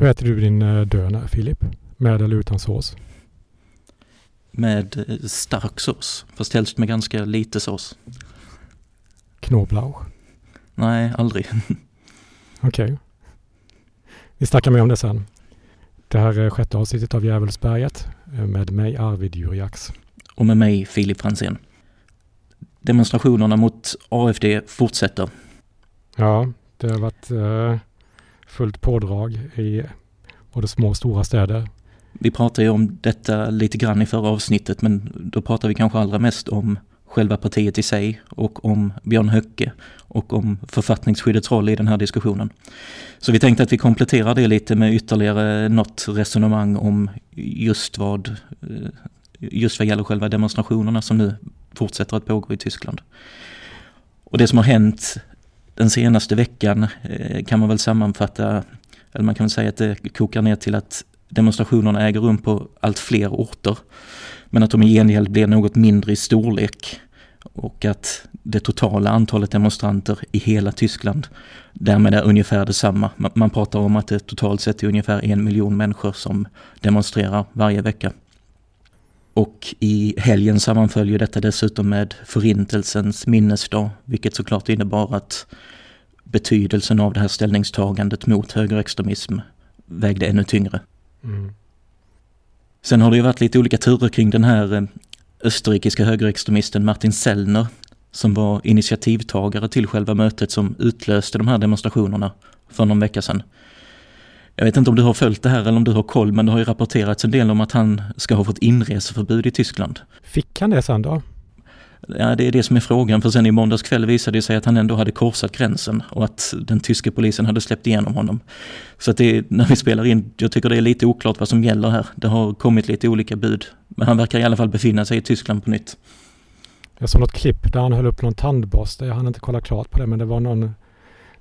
Hur äter du din eh, döner, Filip? Med eller utan sås? Med eh, stark sås, fast helst med ganska lite sås. Knoblauch? Nej, aldrig. Okej. Okay. Vi snackar mer om det sen. Det här är sjätte avsnittet av Djävulsberget eh, med mig Arvid Jurjaks. Och med mig Filip Fransén. Demonstrationerna mot AFD fortsätter. Ja, det har varit eh, fullt pådrag i både små och stora städer. Vi pratade ju om detta lite grann i förra avsnittet men då pratar vi kanske allra mest om själva partiet i sig och om Björn Höcke och om författningsskyddets roll i den här diskussionen. Så vi tänkte att vi kompletterar det lite med ytterligare något resonemang om just vad, eh, just vad gäller själva demonstrationerna som nu fortsätter att pågå i Tyskland. Och det som har hänt den senaste veckan eh, kan man väl sammanfatta, eller man kan väl säga att det kokar ner till att demonstrationerna äger rum på allt fler orter. Men att de i gengäld blir något mindre i storlek. Och att det totala antalet demonstranter i hela Tyskland därmed är ungefär detsamma. Man pratar om att det totalt sett är ungefär en miljon människor som demonstrerar varje vecka. Och i helgen sammanföljer detta dessutom med Förintelsens minnesdag, vilket såklart innebar att betydelsen av det här ställningstagandet mot högerextremism vägde ännu tyngre. Mm. Sen har det ju varit lite olika turer kring den här eh, österrikiska högerextremisten Martin Sellner som var initiativtagare till själva mötet som utlöste de här demonstrationerna för någon vecka sedan. Jag vet inte om du har följt det här eller om du har koll, men det har ju rapporterats en del om att han ska ha fått inreseförbud i Tyskland. Fick han det sen då? Ja, det är det som är frågan, för sen i måndags kväll visade det sig att han ändå hade korsat gränsen och att den tyska polisen hade släppt igenom honom. Så att det, när vi spelar in, jag tycker det är lite oklart vad som gäller här. Det har kommit lite olika bud, men han verkar i alla fall befinna sig i Tyskland på nytt. Jag såg något klipp där han höll upp någon tandborste, jag hann inte kolla klart på det, men det var någon,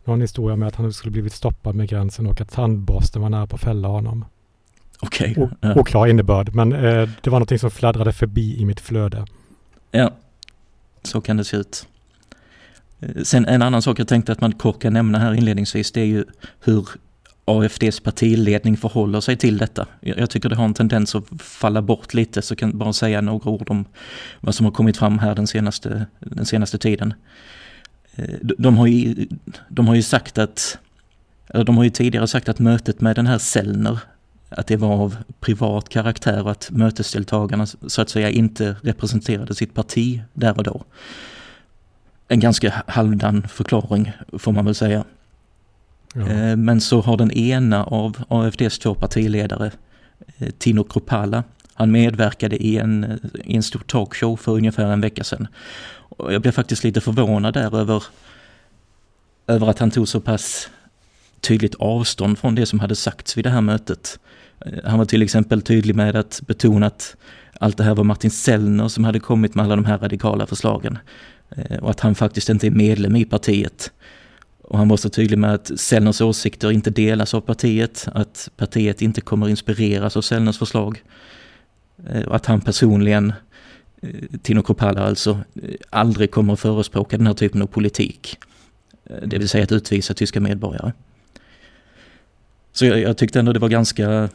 någon historia med att han skulle blivit stoppad med gränsen och att tandborsten var nära på att fälla honom. Okej. Okay. Ja. Oklar innebörd, men eh, det var någonting som fladdrade förbi i mitt flöde. Ja, så kan det se ut. Eh, sen en annan sak jag tänkte att man kort kan nämna här inledningsvis, det är ju hur AFDs partiledning förhåller sig till detta. Jag tycker det har en tendens att falla bort lite, så kan bara säga några ord om vad som har kommit fram här den senaste, den senaste tiden. Eh, de har, ju, de har ju sagt att, eller de har ju tidigare sagt att mötet med den här Sellner, att det var av privat karaktär och att mötesdeltagarna så att säga inte representerade sitt parti där och då. En ganska halvdan förklaring får man väl säga. Ja. Eh, men så har den ena av AFDs två partiledare, eh, Tino Kropala, han medverkade i en, i en stor talkshow för ungefär en vecka sedan. Och jag blev faktiskt lite förvånad där över, över att han tog så pass tydligt avstånd från det som hade sagts vid det här mötet. Eh, han var till exempel tydlig med att betona att allt det här var Martin Sellner som hade kommit med alla de här radikala förslagen. Eh, och att han faktiskt inte är medlem i partiet. Och han var så tydlig med att Sellners åsikter inte delas av partiet, att partiet inte kommer inspireras av Sellners förslag. Eh, och att han personligen, Eh, Tino Kropala alltså, eh, aldrig kommer att förespråka den här typen av politik. Eh, det vill säga att utvisa tyska medborgare. Så jag, jag tyckte ändå det var ganska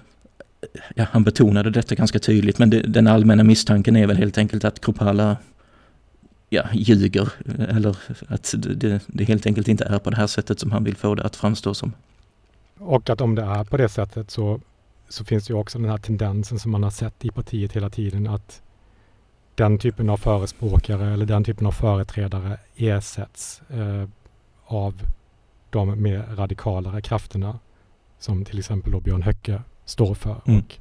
ja, han betonade detta ganska tydligt, men det, den allmänna misstanken är väl helt enkelt att Kropala ja, ljuger, eller att det, det helt enkelt inte är på det här sättet som han vill få det att framstå som. Och att om det är på det sättet så, så finns det ju också den här tendensen som man har sett i partiet hela tiden att den typen av förespråkare eller den typen av företrädare ersätts eh, av de mer radikalare krafterna som till exempel då Björn Höcke står för mm. och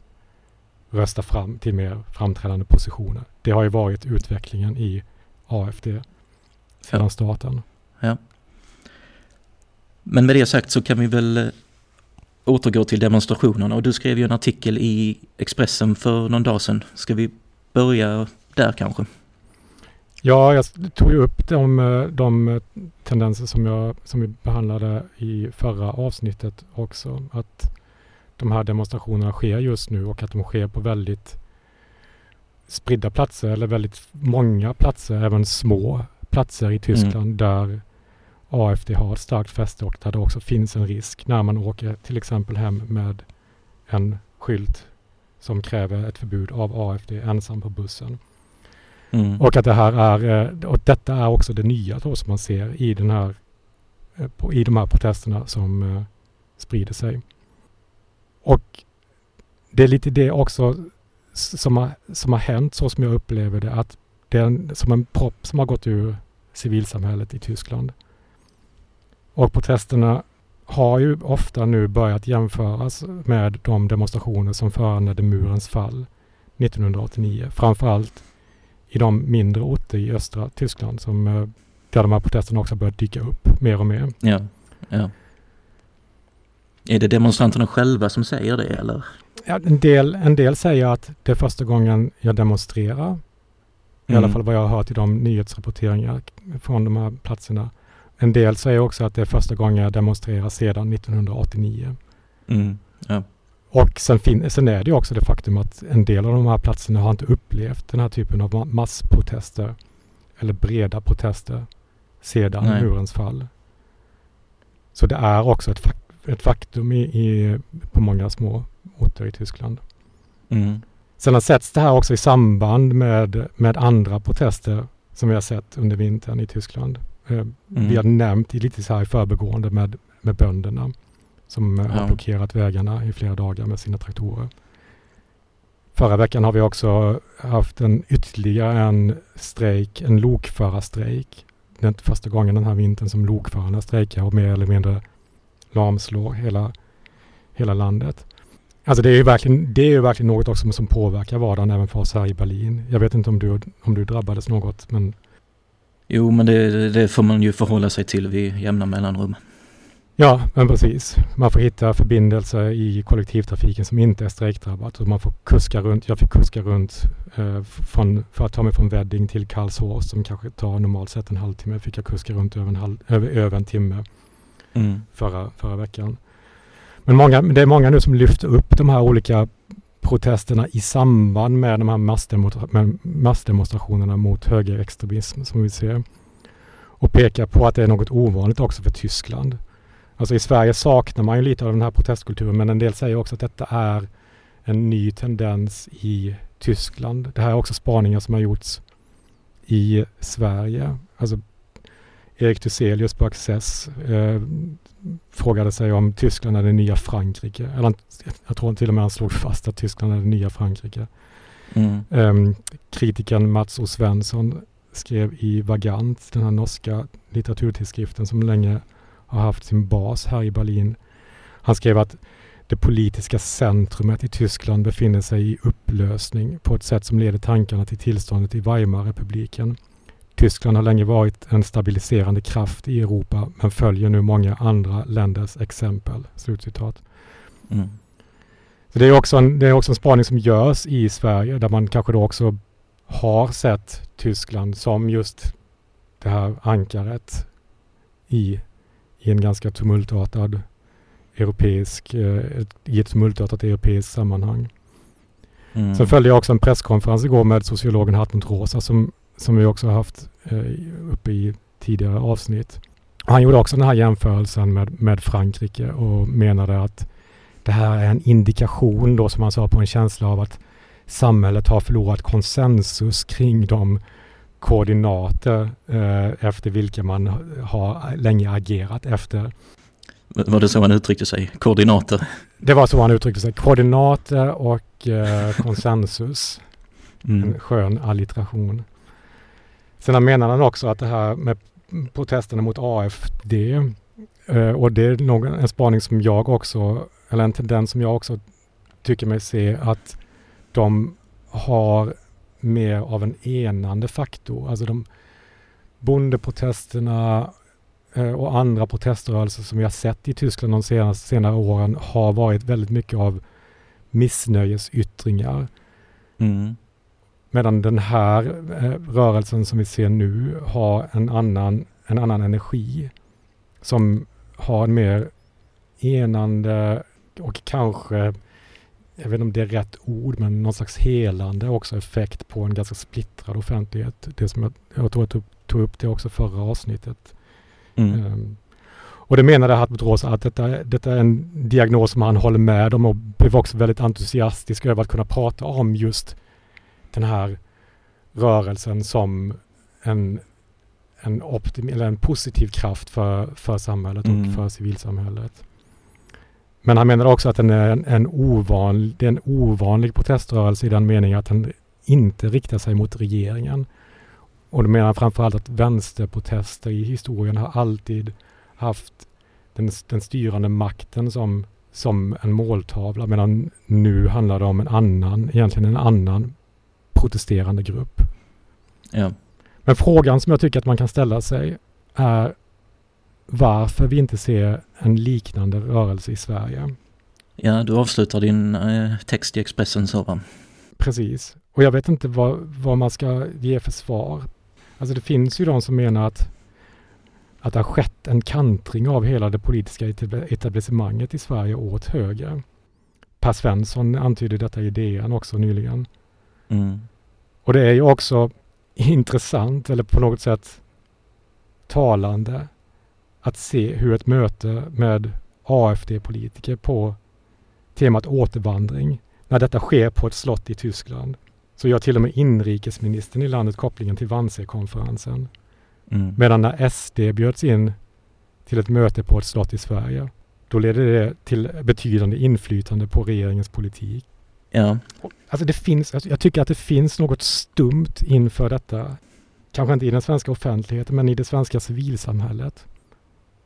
rösta fram till mer framträdande positioner. Det har ju varit utvecklingen i AFD sedan ja. starten. Ja. Men med det sagt så kan vi väl eh, återgå till demonstrationerna och du skrev ju en artikel i Expressen för någon dag sedan. Ska vi börja där kanske? Ja, jag tog ju upp de, de tendenser som, jag, som vi behandlade i förra avsnittet också. Att de här demonstrationerna sker just nu och att de sker på väldigt spridda platser eller väldigt många platser, även små platser i Tyskland mm. där AFD har ett starkt fäste och där det också finns en risk när man åker till exempel hem med en skylt som kräver ett förbud av AFD ensam på bussen. Mm. Och att det här är, eh, och detta är också det nya då som man ser i den här, eh, i de här protesterna som eh, sprider sig. Och det är lite det också som har, som har hänt så som jag upplever det, att det är en, som en propp som har gått ur civilsamhället i Tyskland. Och protesterna har ju ofta nu börjat jämföras med de demonstrationer som föranledde murens fall 1989. Framförallt i de mindre orter i östra Tyskland som, eh, där de här protesterna också börjat dyka upp mer och mer. Ja, ja. Är det demonstranterna själva som säger det eller? Ja, en, del, en del säger att det är första gången jag demonstrerar. Mm. I alla mm. fall vad jag har hört i de nyhetsrapporteringar från de här platserna. En del säger också att det är första gången jag demonstrerar sedan 1989. Mm. Ja. Och sen, fin- sen är det ju också det faktum att en del av de här platserna har inte upplevt den här typen av massprotester eller breda protester sedan Nej. murens fall. Så det är också ett, fak- ett faktum i, i, på många små orter i Tyskland. Mm. Sen har setts det här också i samband med, med andra protester som vi har sett under vintern i Tyskland. Eh, mm. Vi har nämnt lite så här i förbegående med, med bönderna som eh, ja. har blockerat vägarna i flera dagar med sina traktorer. Förra veckan har vi också haft en ytterligare en strejk, en lokförarstrejk. Det är inte första gången den här vintern som lokförarna strejkar och mer eller mindre lamslår hela, hela landet. Alltså det är ju verkligen, det är ju verkligen något också som påverkar vardagen även för oss här i Berlin. Jag vet inte om du, om du drabbades något men... Jo men det, det får man ju förhålla sig till vid jämna mellanrum. Ja, men precis. Man får hitta förbindelser i kollektivtrafiken som inte är strejkdrabbat. Och man får kuska runt. Jag fick kuska runt eh, från, för att ta mig från Wedding till Karlsås som kanske tar normalt sett en halvtimme. Fick jag kuska runt över en, halv, över, över en timme mm. förra, förra veckan. Men många, det är många nu som lyfter upp de här olika protesterna i samband med de här massdemonstrationerna mot högerextremism som vi ser. Och pekar på att det är något ovanligt också för Tyskland. Alltså i Sverige saknar man ju lite av den här protestkulturen men en del säger också att detta är en ny tendens i Tyskland. Det här är också spaningar som har gjorts i Sverige. Alltså Erik Thyselius på Access eh, frågade sig om Tyskland är det nya Frankrike. Eller jag tror till och med han slog fast att Tyskland är det nya Frankrike. Mm. Um, kritikern Mats O. Svensson skrev i Vagant, den här norska litteraturtidskriften som länge har haft sin bas här i Berlin. Han skrev att det politiska centrumet i Tyskland befinner sig i upplösning på ett sätt som leder tankarna till tillståndet i Weimarrepubliken. Tyskland har länge varit en stabiliserande kraft i Europa men följer nu många andra länders exempel. Slutcitat. Mm. Så det, är också en, det är också en spaning som görs i Sverige där man kanske då också har sett Tyskland som just det här ankaret i i en ganska tumultartad europeisk, eh, i ett tumultartat europeiskt sammanhang. Mm. Sen följde jag också en presskonferens igår med sociologen Hartmut Rosa som, som vi också har haft eh, uppe i tidigare avsnitt. Han gjorde också den här jämförelsen med, med Frankrike och menade att det här är en indikation då som han sa på en känsla av att samhället har förlorat konsensus kring de koordinater eh, efter vilka man har länge agerat efter. Var det så han uttryckte sig? Koordinater? Det var så han uttryckte sig. Koordinater och eh, konsensus. Mm. En skön allitteration. Sen menar han också att det här med protesterna mot AFD eh, och det är nog en spaning som jag också, eller en tendens som jag också tycker mig se att de har mer av en enande faktor. Alltså de bondeprotesterna eh, och andra proteströrelser som vi har sett i Tyskland de senaste senare åren har varit väldigt mycket av missnöjesyttringar. Mm. Medan den här eh, rörelsen som vi ser nu har en annan, en annan energi som har en mer enande och kanske jag vet inte om det är rätt ord, men någon slags helande också effekt på en ganska splittrad offentlighet. Det som jag, jag tror jag tog, tog upp det också förra avsnittet Mm. Um, och det menade Hartmut att detta, detta är en diagnos som han håller med om och blev också väldigt entusiastisk över att kunna prata om just den här rörelsen som en, en, optim, eller en positiv kraft för, för samhället och mm. för civilsamhället. Men han menar också att den är en, en ovanlig, det är en ovanlig proteströrelse i den meningen att den inte riktar sig mot regeringen. Och då menar han framförallt att vänsterprotester i historien har alltid haft den, den styrande makten som, som en måltavla medan nu handlar det om en annan, egentligen en annan protesterande grupp. Ja. Men frågan som jag tycker att man kan ställa sig är varför vi inte ser en liknande rörelse i Sverige. Ja, du avslutar din eh, text i Expressen så va? Precis. Och jag vet inte vad, vad man ska ge för svar. Alltså det finns ju de som menar att, att det har skett en kantring av hela det politiska etablissemanget i Sverige åt höger. Per Svensson antydde detta i DN också nyligen. Mm. Och det är ju också intressant eller på något sätt talande att se hur ett möte med AFD-politiker på temat återvandring, när detta sker på ett slott i Tyskland, så gör till och med inrikesministern i landet kopplingen till Wannsee-konferensen. Mm. Medan när SD bjöds in till ett möte på ett slott i Sverige, då leder det till betydande inflytande på regeringens politik. Ja. Alltså det finns, alltså jag tycker att det finns något stumt inför detta. Kanske inte i den svenska offentligheten, men i det svenska civilsamhället.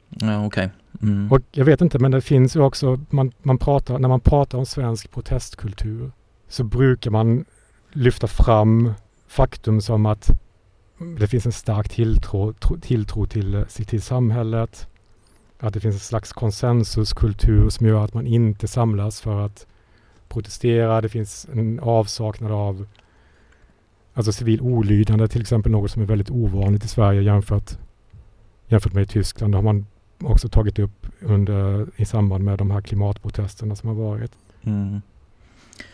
Ja, okej. Okay. Mm. Och jag vet inte, men det finns ju också, man, man pratar, när man pratar om svensk protestkultur så brukar man lyfta fram faktum som att det finns en stark tilltro, tro, tilltro till, eh, till samhället. Att det finns en slags konsensuskultur som gör att man inte samlas för att protestera. Det finns en avsaknad av alltså civil olydnad till exempel, något som är väldigt ovanligt i Sverige jämfört, jämfört med i Tyskland. Det har man också tagit upp under, i samband med de här klimatprotesterna som har varit. Mm.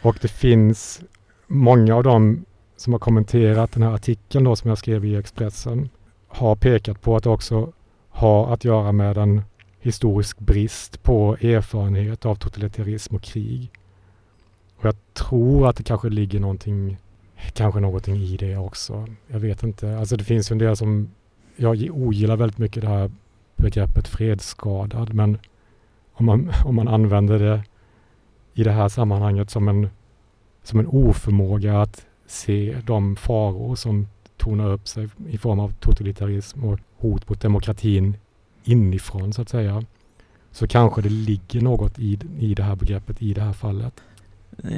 Och det finns många av dem som har kommenterat den här artikeln då som jag skrev i Expressen har pekat på att det också har att göra med en historisk brist på erfarenhet av totalitarism och krig. Och jag tror att det kanske ligger någonting, kanske någonting i det också. Jag vet inte. Alltså det finns ju en del som, jag ogillar väldigt mycket det här begreppet fredsskadad, men om man, om man använder det i det här sammanhanget som en, som en oförmåga att se de faror som tonar upp sig i form av totalitarism och hot mot demokratin inifrån så att säga. Så kanske det ligger något i, i det här begreppet i det här fallet.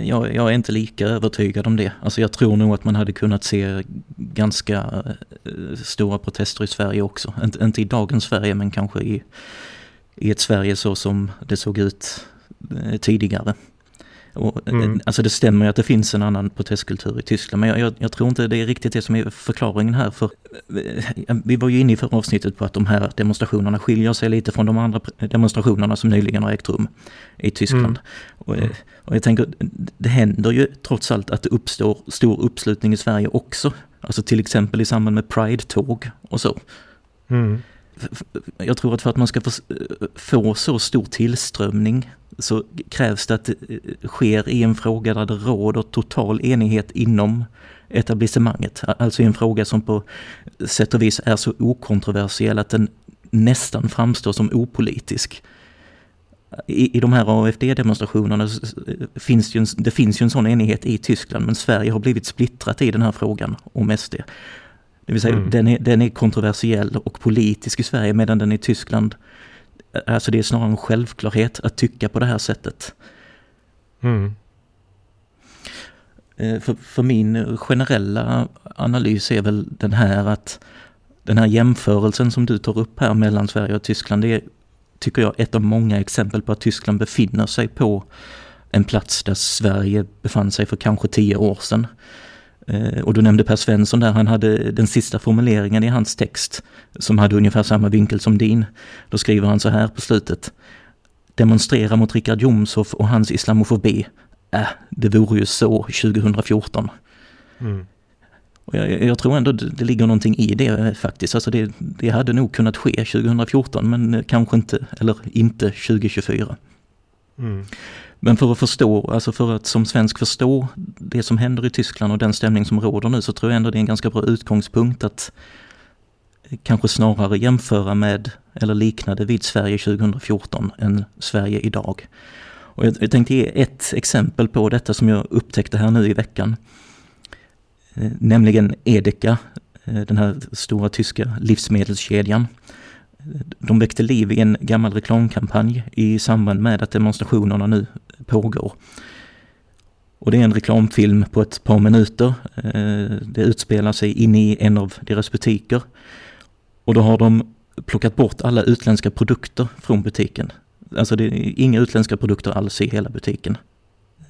Jag, jag, är inte lika övertygad om det. Alltså jag tror nog att man hade kunnat se ganska eh, stora protester i Sverige också. Inte, inte i dagens Sverige men kanske i, i ett Sverige så som det såg ut eh, tidigare. Och, eh, mm. Alltså det stämmer ju att det finns en annan protestkultur i Tyskland men jag, jag, jag, tror inte det är riktigt det som är förklaringen här. För eh, Vi var ju inne i förra avsnittet på att de här demonstrationerna skiljer sig lite från de andra demonstrationerna som nyligen har ägt rum i Tyskland. Mm. Och, eh, och, jag tänker, det händer ju trots allt att det uppstår stor uppslutning i Sverige också. Alltså till exempel i samband med Pride-tåg och så. Mm. Jag tror att för att man ska få så stor tillströmning så krävs det att det eh, sker i en fråga där det råder total enighet inom etablissemanget. Alltså i en fråga som på sätt och vis är så okontroversiell att den nästan framstår som opolitisk. I, i de här AFD-demonstrationerna finns det, ju en, det finns ju en sån enighet i Tyskland men Sverige har blivit splittrat i den här frågan om SD. Det vill säga mm. den, är, den är kontroversiell och politisk i Sverige medan den i Tyskland Alltså det är snarare en självklarhet att tycka på det här sättet. Mm. Eh, för, för, min generella analys är väl den här att den här jämförelsen som du tar upp här mellan Sverige och Tyskland, det är, tycker jag, ett av många exempel på att Tyskland befinner sig på en plats där Sverige befann sig för kanske tio år sedan. Eh, och du nämnde Per Svensson där, han hade den sista formuleringen i hans text som hade ungefär samma vinkel som din. Då skriver han så här på slutet. Demonstrera mot Richard Jomshof och hans islamofobi. Äh, det vore ju så 2014. Mm. Och jag, jag, tror ändå det, det ligger någonting i det faktiskt. Alltså det, det hade nog kunnat ske 2014 men kanske inte, eller inte 2024. Mm. Men för att förstå, alltså för att som svensk förstå det som händer i Tyskland och den stämning som råder nu så tror jag ändå det är en ganska bra utgångspunkt att eh, kanske snarare jämföra med eller likna det vid Sverige 2014 än Sverige idag. Och jag, jag tänkte ge ett exempel på detta som jag upptäckte här nu i veckan. Eh, nämligen Edeka, eh, den här stora tyska livsmedelskedjan. De väckte liv i en gammal reklamkampanj i samband med att demonstrationerna nu pågår. Och det är en reklamfilm på ett par minuter. Eh, det utspelar sig inne i en av deras butiker. Och då har de plockat bort alla utländska produkter från butiken. Alltså det är inga utländska produkter alls i hela butiken.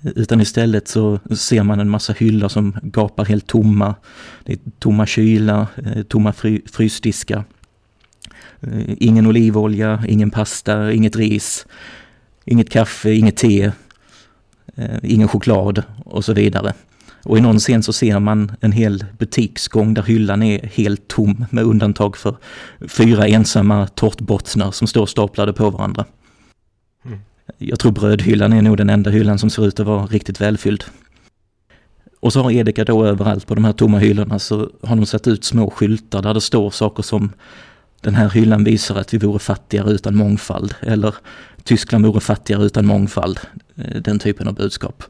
Utan istället så ser man en massa hyllor som gapar helt tomma. Det är tomma kylar, eh, tomma fry, frysdiskar. Eh, ingen olivolja, ingen pasta, inget ris, inget kaffe, inget te, eh, ingen choklad och så vidare. Och i någon scen så ser man en hel butiksgång där hyllan är helt tom med undantag för fyra ensamma tårtbottnar som står staplade på varandra. Mm. Jag tror brödhyllan är nog den enda hyllan som ser ut att vara riktigt välfylld. Och så har Edeka då överallt på de här tomma hyllorna så har de satt ut små skyltar där det står saker som den här hyllan visar att vi vore fattigare utan mångfald eller Tyskland vore fattigare utan mångfald. Eh, den typen av budskap.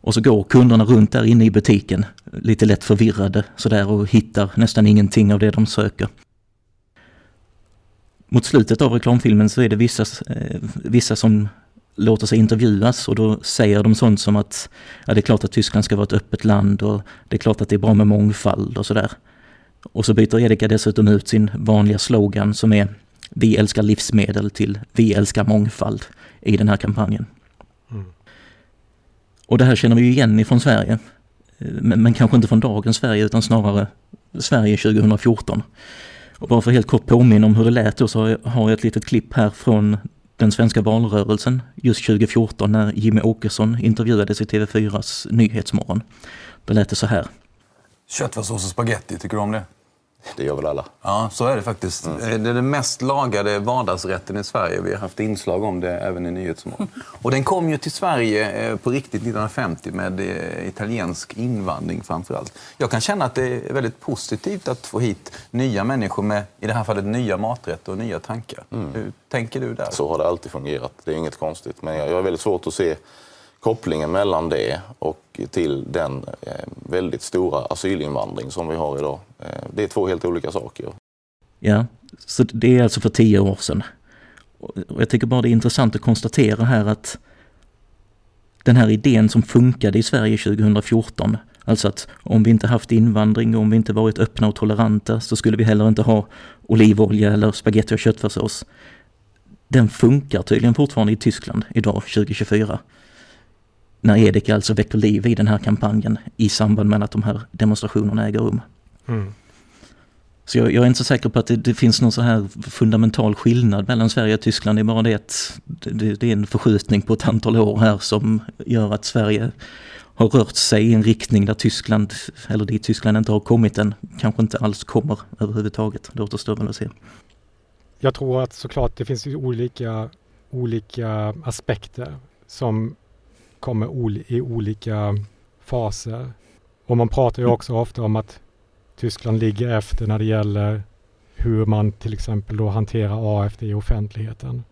Och så går kunderna runt där inne i butiken, lite lätt förvirrade sådär och hittar nästan ingenting av det de söker. Mot slutet av reklamfilmen så är det vissa, eh, vissa som låter sig intervjuas och då säger de sånt som att ja, det är klart att Tyskland ska vara ett öppet land och det är klart att det är bra med mångfald och sådär. Och så byter Erika dessutom ut sin vanliga slogan som är Vi älskar livsmedel till Vi älskar mångfald i den här kampanjen. Mm. Och det här känner vi ju igen ifrån Sverige. Men, men, kanske inte från dagens Sverige utan snarare Sverige 2014. Och bara för helt kort påminna om hur det lät då så har jag, har jag ett litet klipp här från den svenska valrörelsen just 2014 när Jimmy Åkesson intervjuades i TV4s Nyhetsmorgon. Då lät det så här. Köttfärssås och spaghetti, tycker du om det? Det gör väl alla. Ja, så är det faktiskt. Mm. Det är den mest lagade vardagsrätten i Sverige. Vi har haft inslag om det även i Nyhetsmorgon. Och den kom ju till Sverige eh, på riktigt 1950 med eh, italiensk invandring framför allt. Jag kan känna att det är väldigt positivt att få hit nya människor med, i det här fallet, nya maträtter och nya tankar. Mm. Hur tänker du där? Så har det alltid fungerat. Det är inget konstigt. Men jag har väldigt svårt att se kopplingen mellan det och till den eh, väldigt stora asylinvandring som vi har idag. Eh, det är två helt olika saker. Ja, så det är alltså för tio år sedan. Och jag tycker bara det är intressant att konstatera här att den här idén som funkade i Sverige 2014, alltså att om vi inte haft invandring och om vi inte varit öppna och toleranta så skulle vi heller inte ha olivolja eller spaghetti och köttfärssås. Den funkar tydligen fortfarande i Tyskland idag, 2024 när Edeka alltså väcker liv i den här kampanjen i samband med att de här demonstrationerna äger rum. Mm. Så jag, jag, är inte så säker på att det, det, finns någon så här fundamental skillnad mellan Sverige och Tyskland. Det är bara det att det, det, är en förskjutning på ett antal år här som gör att Sverige har rört sig i en riktning där Tyskland, eller dit Tyskland inte har kommit än, kanske inte alls kommer överhuvudtaget. Det återstår väl att se. Jag tror att såklart det finns olika, olika aspekter som kommer i olika faser. Och man pratar ju också ofta om att Tyskland ligger efter när det gäller hur man till exempel då hanterar AFD i offentligheten.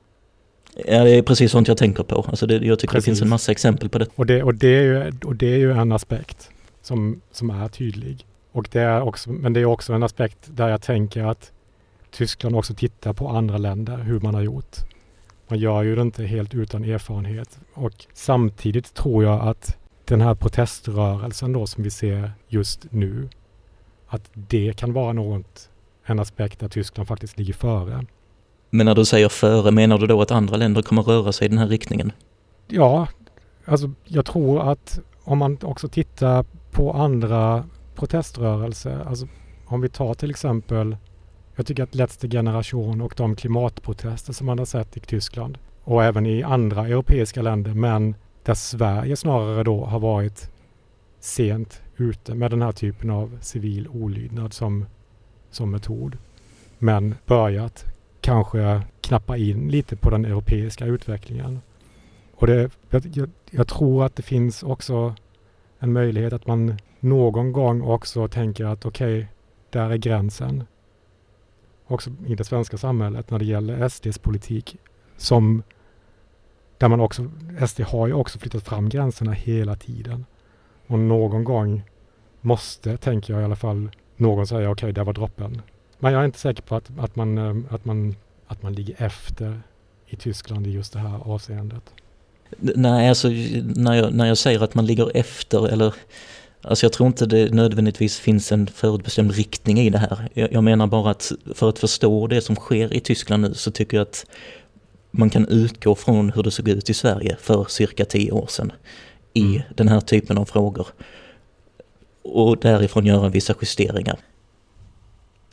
Ja, det är precis sånt jag tänker på. Alltså det, jag tycker precis. det finns en massa exempel på det. Och det, och det, är, ju, och det är ju en aspekt som, som är tydlig. Och det är också, men det är också en aspekt där jag tänker att Tyskland också tittar på andra länder, hur man har gjort. Man gör ju det inte helt utan erfarenhet. Och samtidigt tror jag att den här proteströrelsen då som vi ser just nu, att det kan vara något, en aspekt där Tyskland faktiskt ligger före. Men när du säger före, menar du då att andra länder kommer röra sig i den här riktningen? Ja, alltså jag tror att om man också tittar på andra proteströrelser, alltså om vi tar till exempel jag tycker att Letzte Generation och de klimatprotester som man har sett i Tyskland och även i andra europeiska länder, men där Sverige snarare då har varit sent ute med den här typen av civil olydnad som, som metod. Men börjat kanske knappa in lite på den europeiska utvecklingen. Och det, jag, jag tror att det finns också en möjlighet att man någon gång också tänker att okej, okay, där är gränsen. Också i det svenska samhället när det gäller SDs politik. Som där man också, SD har ju också flyttat fram gränserna hela tiden. Och någon gång måste, tänker jag i alla fall, någon säga okej, okay, där var droppen. Men jag är inte säker på att, att, man, eh, att, man, att man ligger efter i Tyskland i just det här avseendet. Nej, alltså när jag, när jag säger att man ligger efter eller Alltså jag tror inte det nödvändigtvis finns en förutbestämd riktning i det här. Jag, menar bara att för att förstå det som sker i Tyskland nu så tycker jag att man kan utgå från hur det såg ut i Sverige för cirka tio år sedan i mm. den här typen av frågor. Och därifrån göra vissa justeringar.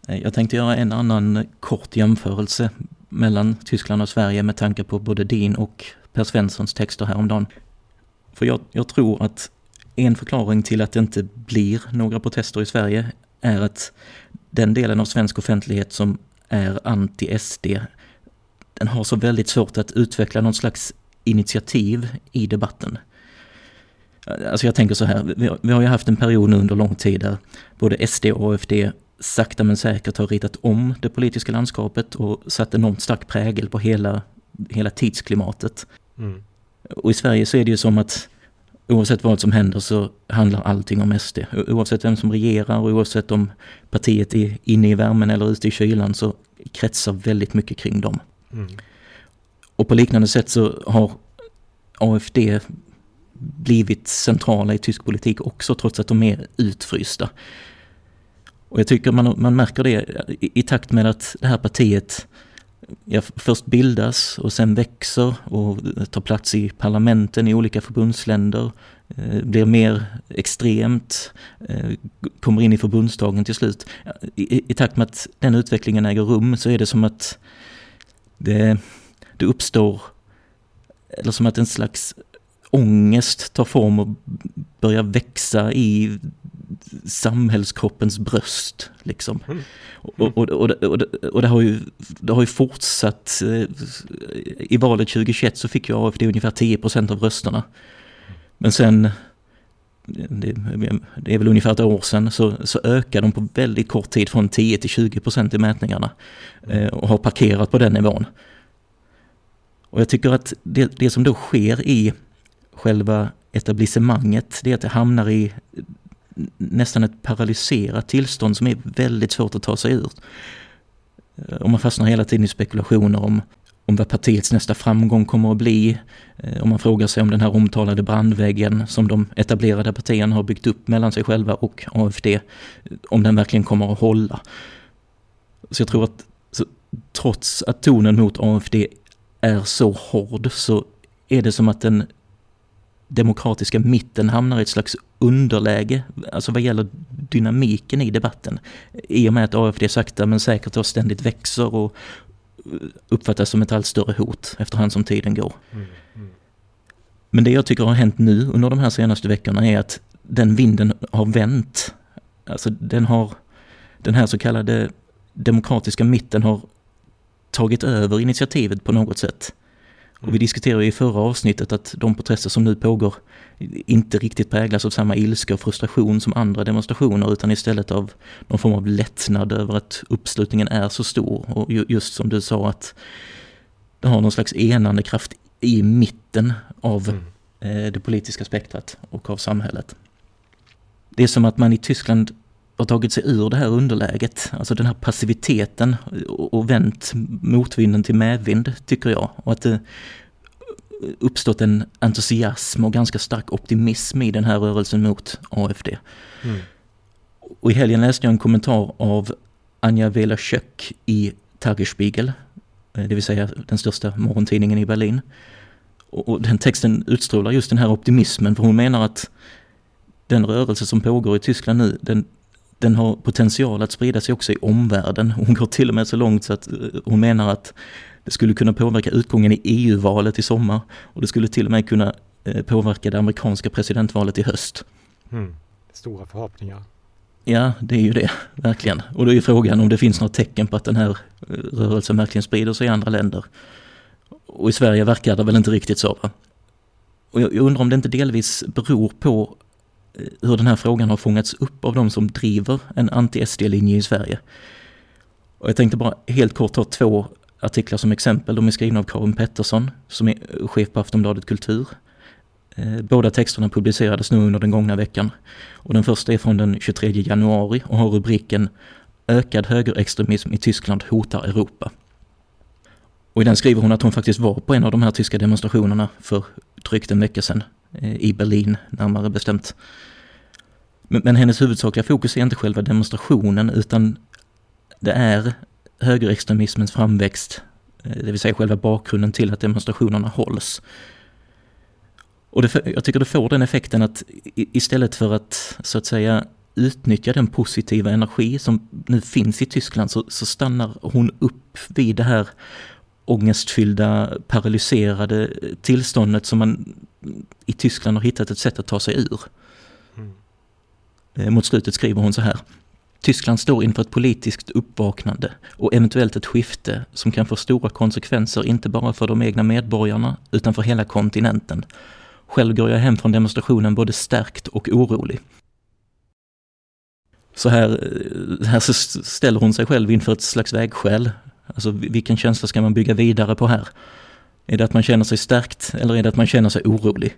Jag tänkte göra en annan kort jämförelse mellan Tyskland och Sverige med tanke på både din och Per Svenssons texter häromdagen. För jag, jag tror att en förklaring till att det inte blir några protester i Sverige är att den delen av svensk offentlighet som är anti-SD, den har så väldigt svårt att utveckla någon slags initiativ i debatten. Alltså jag tänker så här, vi har, vi har ju haft en period nu under lång tid där både SD och AFD sakta men säkert har ritat om det politiska landskapet och satt enormt stark prägel på hela, hela tidsklimatet. Mm. Och i Sverige så är det ju som att oavsett vad som händer så handlar allting om SD. Oavsett vem som regerar och oavsett om partiet är inne i värmen eller ute i kylan så kretsar väldigt mycket kring dem. Mm. Och på liknande sätt så har AFD blivit centrala i tysk politik också trots att de är utfrysta. Och jag tycker man, man märker det i, i takt med att det här partiet ja, först bildas och sen växer och tar plats i parlamenten i olika förbundsländer, eh, blir mer extremt, eh, kommer in i förbundsdagen till slut. I, I, takt med att den utvecklingen äger rum så är det som att det, det uppstår, eller som att en slags ångest tar form och börjar växa i samhällskroppens bröst. Liksom. Mm. Och, och, och, och, och det, har ju, det har ju fortsatt. Eh, I valet 2021 så fick ju AFD ungefär 10 procent av rösterna. Men sen, det, det, är väl ungefär ett år sedan, så, så ökade de på väldigt kort tid från 10 till 20 procent i mätningarna. Eh, och har parkerat på den nivån. Och jag tycker att det, det som då sker i själva etablissemanget, det är att det hamnar i nästan ett paralyserat tillstånd som är väldigt svårt att ta sig ur. Eh, och man fastnar hela tiden i spekulationer om, om vad partiets nästa framgång kommer att bli. Eh, om man frågar sig om den här omtalade brandväggen som de etablerade partierna har byggt upp mellan sig själva och AFD, eh, om den verkligen kommer att hålla. Så jag tror att så, trots att tonen mot AFD är så hård så är det som att den demokratiska mitten hamnar i ett slags underläge, alltså vad gäller dynamiken i debatten. I och med att AFD sakta men säkert och ständigt växer och uppfattas som ett allt större hot efterhand som tiden går. Mm, mm. Men det jag tycker har hänt nu under de här senaste veckorna är att den vinden har vänt. Alltså den har, den här så kallade demokratiska mitten har tagit över initiativet på något sätt. Och vi diskuterade i förra avsnittet att de protester som nu pågår inte riktigt präglas av samma ilska och frustration som andra demonstrationer utan istället av någon form av lättnad över att uppslutningen är så stor. Och just som du sa att det har någon slags enande kraft i mitten av mm. Eh, det politiska spektrat och av samhället. Det är som att man i Tyskland har tagit sig ur det här underläget, alltså den här passiviteten och vänt motvinden till medvind tycker jag. Och att det uppstått en entusiasm och ganska stark optimism i den här rörelsen mot AFD. Mm. Och i helgen läste jag en kommentar av Anja Wela Schöck i Tagesspiegel, eh, det vill säga den största morgontidningen i Berlin. Och den texten utstrålar just den här optimismen, för hon menar att den rörelse som pågår i Tyskland nu, den den har potential att sprida sig också i omvärlden. Hon går till och med så långt så att eh, hon menar att det skulle kunna påverka utgången i EU-valet i sommar och det skulle till och med kunna eh, påverka det amerikanska presidentvalet i höst. Mm. stora förhoppningar. Ja, det är ju det, verkligen. Och då är frågan om det finns något tecken på att den här eh, rörelsen verkligen sprider sig i andra länder. Och i Sverige verkar det väl inte riktigt så. Va? Och jag undrar om det inte delvis beror på hur den här frågan har fångats upp av de som driver en anti-SD-linje i Sverige. Och jag tänkte bara helt kort ta två artiklar som exempel. De är skrivna av Karin Pettersson som är chef på Aftonbladet Kultur. Eh, båda texterna publicerades nu under den gångna veckan. Och den första är från den 23 januari och har rubriken Ökad högerextremism i Tyskland hotar Europa. Och i den skriver hon att hon faktiskt var på en av de här tyska demonstrationerna för drygt en vecka sedan. Eh, I Berlin, närmare bestämt. Men, men hennes huvudsakliga fokus är inte själva demonstrationen utan det är högerextremismens framväxt, eh, det vill säga själva bakgrunden till att demonstrationerna hålls. Och det, jag tycker det får den effekten att istället för att så att säga utnyttja den positiva energi som nu finns i Tyskland så, så stannar hon upp vid det här ångestfyllda, paralyserade tillståndet som man i Tyskland har hittat ett sätt att ta sig ur. Mm. Eh, mot slutet skriver hon så här. Tyskland står inför ett politiskt uppvaknande och eventuellt ett skifte som kan få stora konsekvenser inte bara för de egna medborgarna utan för hela kontinenten. Själv går jag hem från demonstrationen både stärkt och orolig. Så här, eh, här ställer hon sig själv inför ett slags vägskäl. Alltså vilken känsla ska man bygga vidare på här? Är det att man känner sig stärkt eller är det att man känner sig orolig?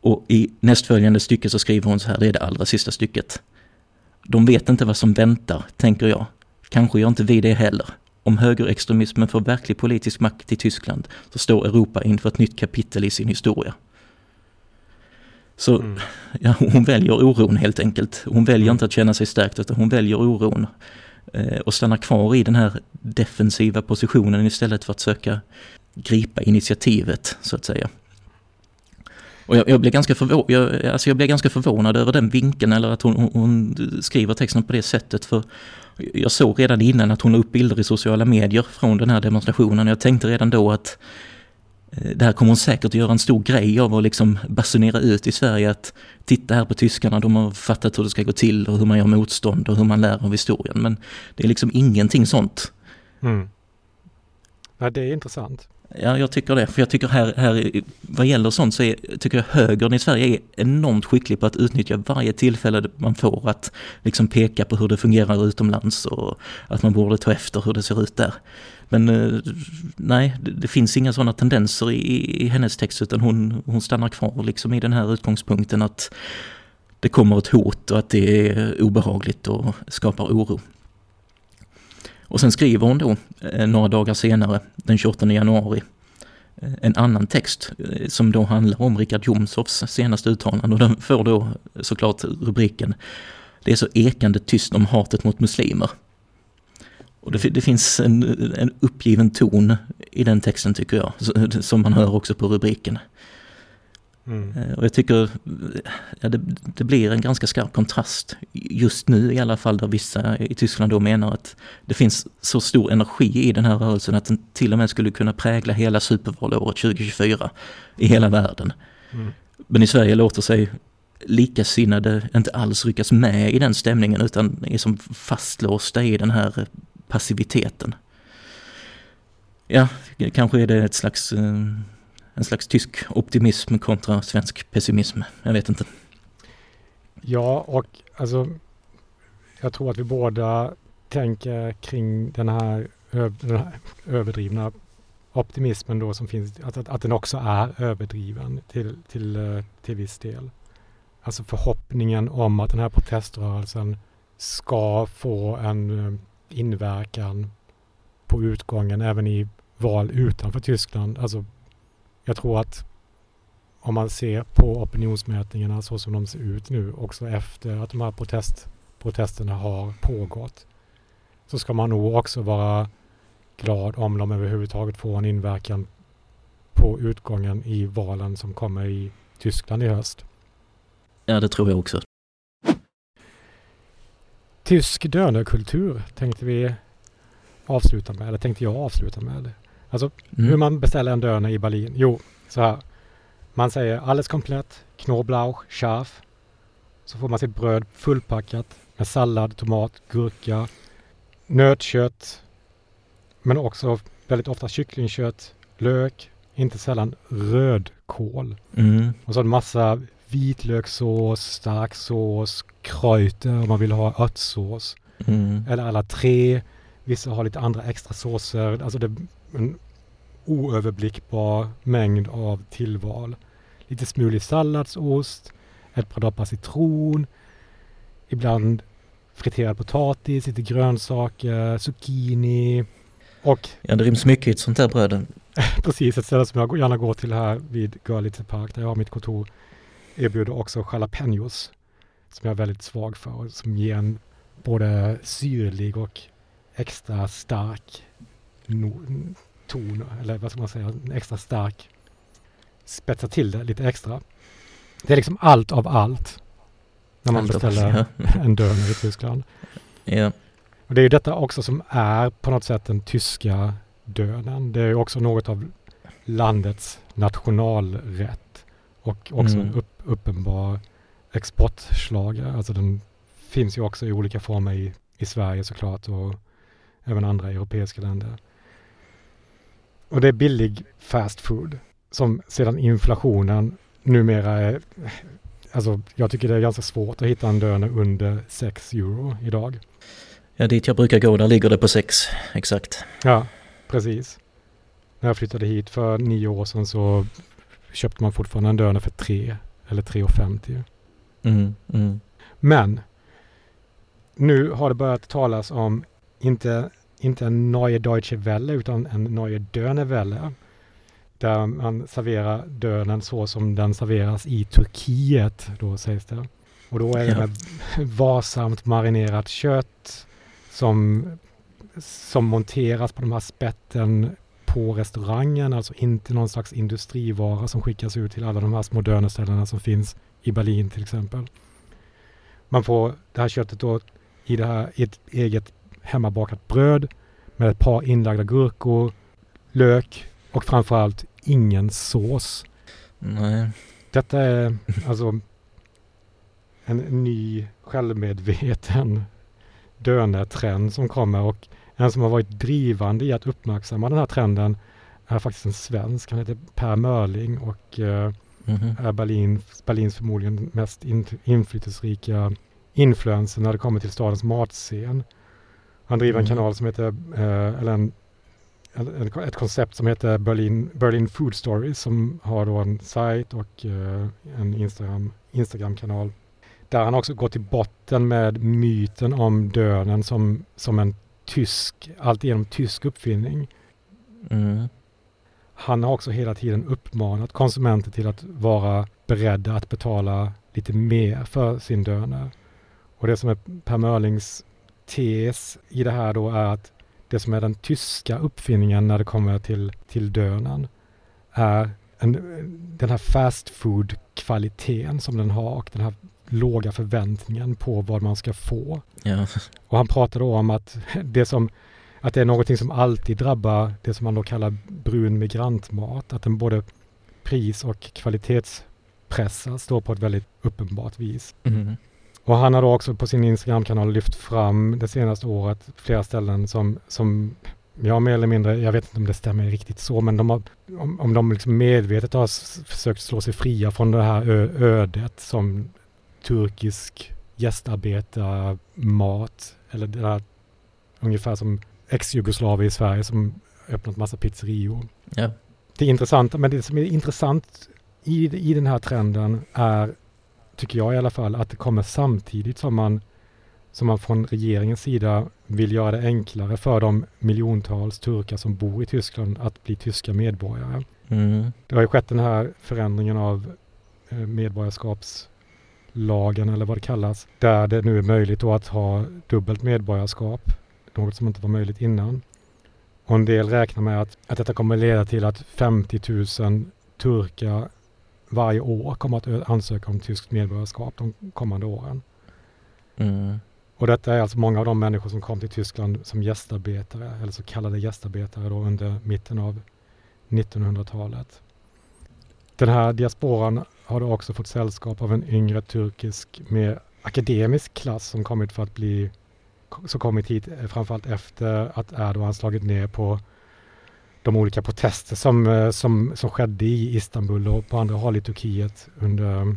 Och i nästföljande stycke så skriver hon så här, det är det allra sista stycket. De vet inte vad som väntar, tänker jag. Kanske gör inte vi det heller. Om högerextremismen får verklig politisk makt i Tyskland så står Europa inför ett nytt kapitel i sin historia. Så mm. ja, hon väljer oron helt enkelt. Hon väljer mm. inte att känna sig stärkt utan hon väljer oron. Eh, och stannar kvar i den här defensiva positionen istället för att söka gripa initiativet så att säga. Och jag, jag, blev ganska förvå jag, alltså jag blev ganska förvånad över den vinkeln eller att hon, hon, skriver texten på det sättet. För jag såg redan innan att hon la upp bilder i sociala medier från den här demonstrationen. Jag tänkte redan då att Eh, det här kommer hon säkert att göra en stor grej av och liksom basunera ut i Sverige att titta här på tyskarna, de har fattat hur det ska gå till och hur man gör motstånd och hur man lär av historien. Men det är liksom ingenting sånt. Mm. Ja, det är intressant. Ja, jag tycker det. För jag tycker här, här vad gäller sånt så är, tycker jag högern i Sverige är enormt skicklig på att utnyttja varje tillfälle man får att liksom peka på hur det fungerar utomlands och att man borde ta efter hur det ser ut där. Men eh, nej, det, det finns inga sådana tendenser i, i, hennes text utan hon, hon stannar kvar liksom i den här utgångspunkten att det kommer ett hot och att det är obehagligt och skapar oro. Och sen skriver hon då eh, några dagar senare, den 28 januari, eh, en annan text eh, som då handlar om Richard Jomshofs senaste uttalande och den får då såklart rubriken Det är så ekande tyst om hatet mot muslimer. Och det, det finns en, en uppgiven ton i den texten tycker jag, som man hör också på rubriken. Mm. Eh, och jag tycker ja, det, det, blir en ganska skarp kontrast just nu i alla fall där vissa i Tyskland då menar att det finns så stor energi i den här rörelsen att den till och med skulle kunna prägla hela supervalåret 2024 i hela världen. Mm. Men i Sverige låter sig likasinnade inte alls ryckas med i den stämningen utan är som fastlåsta i den här passiviteten. Ja, kanske är det ett slags eh, en slags tysk optimism kontra svensk pessimism. Jag vet inte. Ja, och alltså jag tror att vi båda tänker kring den här, den här överdrivna optimismen då som finns, att, att, att den också är överdriven till, till, eh, till viss del. Alltså förhoppningen om att den här proteströrelsen ska få en eh, inverkan på utgången även i val utanför Tyskland, alltså jag tror att om man ser på opinionsmätningarna så som de ser ut nu, också efter att de här protest, protesterna har pågått, så ska man nog också vara glad om de överhuvudtaget får en inverkan på utgången i valen som kommer i Tyskland i höst. Ja, det tror jag också. Tysk dönerkultur tänkte vi avsluta med, eller tänkte jag avsluta med. Alltså mm. hur man beställer en döner i Berlin. Jo, så här. Man säger alles komplett, Knoblauch, scharf. så får man sitt bröd fullpackat med sallad, tomat, gurka, nötkött, men också väldigt ofta kycklingkött, lök, inte sällan rödkål. Mm. Och så en massa vitlökssås, stark sås, om man vill ha örtsås. Mm. Eller alla tre. Vissa har lite andra extra såser. Alltså det en oöverblickbar mängd av tillval. Lite smulig salladsost, ett par droppar citron, ibland friterad potatis, lite grönsaker, zucchini och Ja, det ryms mycket i ett sånt här bröd. precis ett ställe som jag gärna går till här vid Görlitze Park där jag har mitt kontor erbjuder också jalapenos som jag är väldigt svag för och som ger en både syrlig och extra stark no- ton, eller vad ska man säga, en extra stark spetsa till det lite extra. Det är liksom allt av allt när man Allt beställer ja. en döner i Tyskland. Ja. Och det är ju detta också som är på något sätt den tyska döden. Det är ju också något av landets nationalrätt och också Mm. en upp, uppenbar exportschlager. Alltså den finns ju också i olika former i, i Sverige såklart och även andra europeiska länder. Och det är billig fast food som sedan inflationen numera är Alltså jag tycker det är ganska svårt att hitta en döner under 6 euro idag. ja, dit jag brukar gå, där ligger det på sex. Exakt. Ja, precis. När jag flyttade hit för nio år sedan så köpte man fortfarande en döner för 3 eller 3,50. Mm. Mm. Men nu har det börjat talas om inte, inte en Neue Deutsche Welle utan en Neue Dönerwelle. Där man serverar dönen så som den serveras i Turkiet då sägs det. Och då är det med varsamt marinerat kött som, som monteras på de här spetten på restaurangen, alltså inte någon slags industrivara som skickas ut till alla de här små dönerställena som finns i Berlin till exempel. Man får det här köttet då i, det här, i ett eget hemmabakat bröd med ett par inlagda gurkor, lök och framförallt ingen sås. Nej. Detta är alltså en ny självmedveten dönertrend som kommer och en som har varit drivande i att uppmärksamma den här trenden är faktiskt en svensk. Han heter Per Mörling och eh, Mhm. är Berlin, Berlins förmodligen mest in, inflytelserika influencer när det kommer till stadens matscen. Han driver en Mm. kanal som heter, eh, eller en, en, ett koncept som heter Berlin, Berlin Food Stories som har då en sajt och eh, en Instagram, Instagram-kanal. Där han också går till botten med myten om dönen som, som en tysk, alltigenom tysk uppfinning. Mm. Han har också hela tiden uppmanat konsumenter till att vara beredda att betala lite mer för sin döner. Och det som är Per Mörlings tes i det här då är att det som är den tyska uppfinningen när det kommer till, till dönen är en, den här fast food-kvaliteten som den har och den här låga förväntningen på vad man ska få. Ja. Och han pratade då om att det, som, att det är någonting som alltid drabbar det som man då kallar brun migrantmat. Att den både pris och kvalitetspressas då på ett väldigt uppenbart vis. Mm. Och han har då också på sin Instagramkanal lyft fram det senaste året flera ställen som, som ja, mer eller mindre, jag vet inte om det stämmer riktigt så, men de har, om, om de liksom medvetet har försökt slå sig fria från det här ödet som turkisk gästarbetarmat, eller det här ungefär som ex-Jugoslavien i Sverige som öppnat massa pizzerior. Ja. Det intressanta, men det som är intressant i, i den här trenden är, tycker jag i alla fall, att det kommer samtidigt som man, som man från regeringens sida vill göra det enklare för de miljontals turkar som bor i Tyskland att bli tyska medborgare. Mm. Det har ju skett den här förändringen av eh, medborgarskapslagen eller vad det kallas, där det nu är möjligt att ha dubbelt medborgarskap, något som inte var möjligt innan. Och en del räknar med att, att detta kommer leda till att 50 000 turkar varje år kommer att ansöka om tyskt medborgarskap de kommande åren. Mm. Och detta är alltså många av de människor som kom till Tyskland som gästarbetare, eller så kallade gästarbetare då under mitten av 1900-talet. Den här diasporan har du också fått sällskap av en yngre turkisk mer akademisk klass som kommit för att bli, som kommit hit eh, framförallt efter att Erdogan slagit ner på de olika protester som, eh, som, som skedde i Istanbul och på andra håll i Turkiet under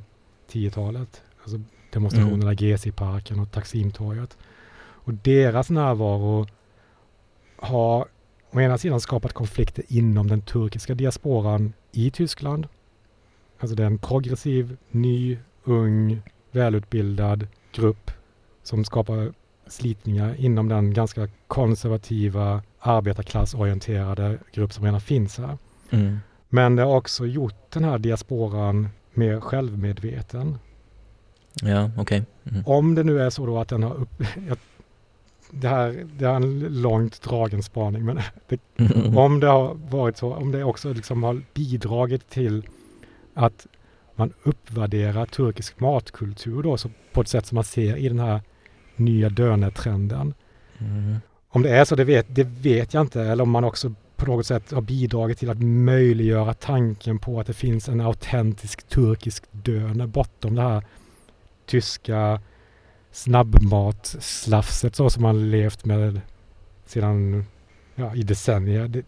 10-talet. Alltså demonstrationerna i mm. parken och Taksimtorget. Och deras närvaro har å ena sidan skapat konflikter inom den turkiska diasporan i Tyskland. Alltså det är en progressiv, ny, ung, välutbildad grupp som skapar slitningar inom den ganska konservativa, arbetarklassorienterade grupp som redan finns här. Mm. Men det har också gjort den här diasporan mer självmedveten. Ja, okej. Okay. Mm. Om det nu är så då att den har upp... det här det är en långt dragen spaning, men det, mm. om det har varit så, om det också liksom har bidragit till att man uppvärderar turkisk matkultur då, så på ett sätt som man ser i den här nya dönetrenden. Mm. Om det är så, det vet, det vet jag inte. Eller om man också på något sätt har bidragit till att möjliggöra tanken på att det finns en autentisk turkisk döner bortom det här tyska snabbmatslafset så som man levt med sedan ja, i decennier. Det,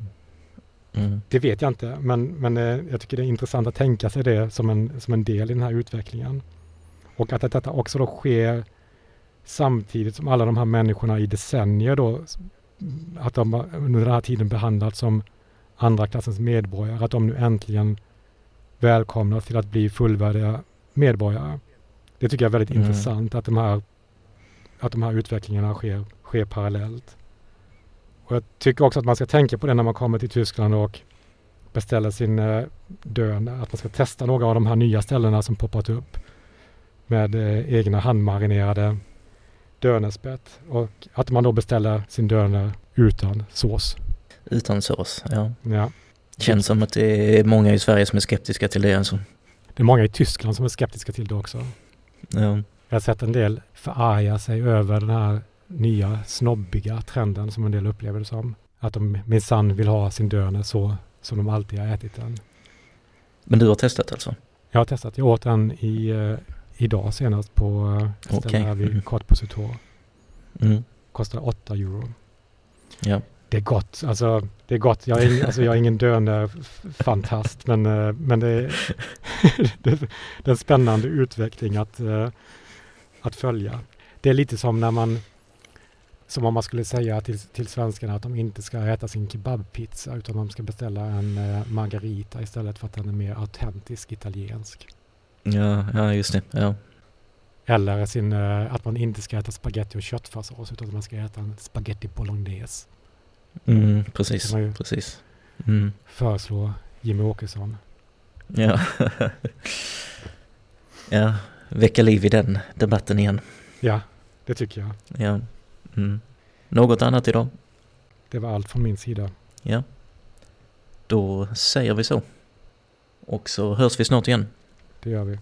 mm. det, vet jag inte, men, men eh, jag tycker det är intressant att tänka sig det som en, som en del i den här utvecklingen. Och att detta också då sker samtidigt som alla de här människorna i decennier då, att de under den här tiden behandlats som andra klassens medborgare, att de nu äntligen välkomnas till att bli fullvärdiga medborgare. Det tycker jag är väldigt mm. intressant att de här, att de här utvecklingarna sker, sker parallellt. Och jag tycker också att man ska tänka på det när man kommer till Tyskland och beställer sin eh, döner, att man ska testa några av de här nya ställena som poppat upp med eh, egna handmarinerade dönerspett och att man då beställer sin döner utan sås. Utan sås, ja. ja. Känns som att det är många i Sverige som är skeptiska till det alltså. Det är många i Tyskland som är skeptiska till det också. Ja. Jag har sett en del förarga sig över den här nya snobbiga trenden som en del upplever det som. Att de minsann vill ha sin döner så som de alltid har ätit den. Men du har testat alltså? Jag har testat. Jag åt den i eh, idag senast på ett okay. ställe här vid mm. Kortpositor. Mm. Kostar 8 euro. Ja. Det är gott. Alltså, det är gott. Jag är, alltså, jag är ingen döende fantast, men, eh, men det, är, det, är en spännande utveckling att, eh, att följa. Det är lite som när man som om man skulle säga till, till svenskarna att de inte ska äta sin kebabpizza utan de ska beställa en eh, margarita istället för att den är mer autentisk italiensk. Ja, ja just det. Ja. Eller sin, uh, att man inte ska äta spaghetti och köttfärssås utan att man ska äta en spaghetti bolognese. Mm, precis, precis. Mm. Föreslå Jimmy Åkesson. Ja. ja, väcka liv i den debatten igen. Ja, det tycker jag. Ja. Mm. Något annat idag? Det var allt från min sida. Ja. Då säger vi så. Och så hörs vi snart igen. Det gör vi.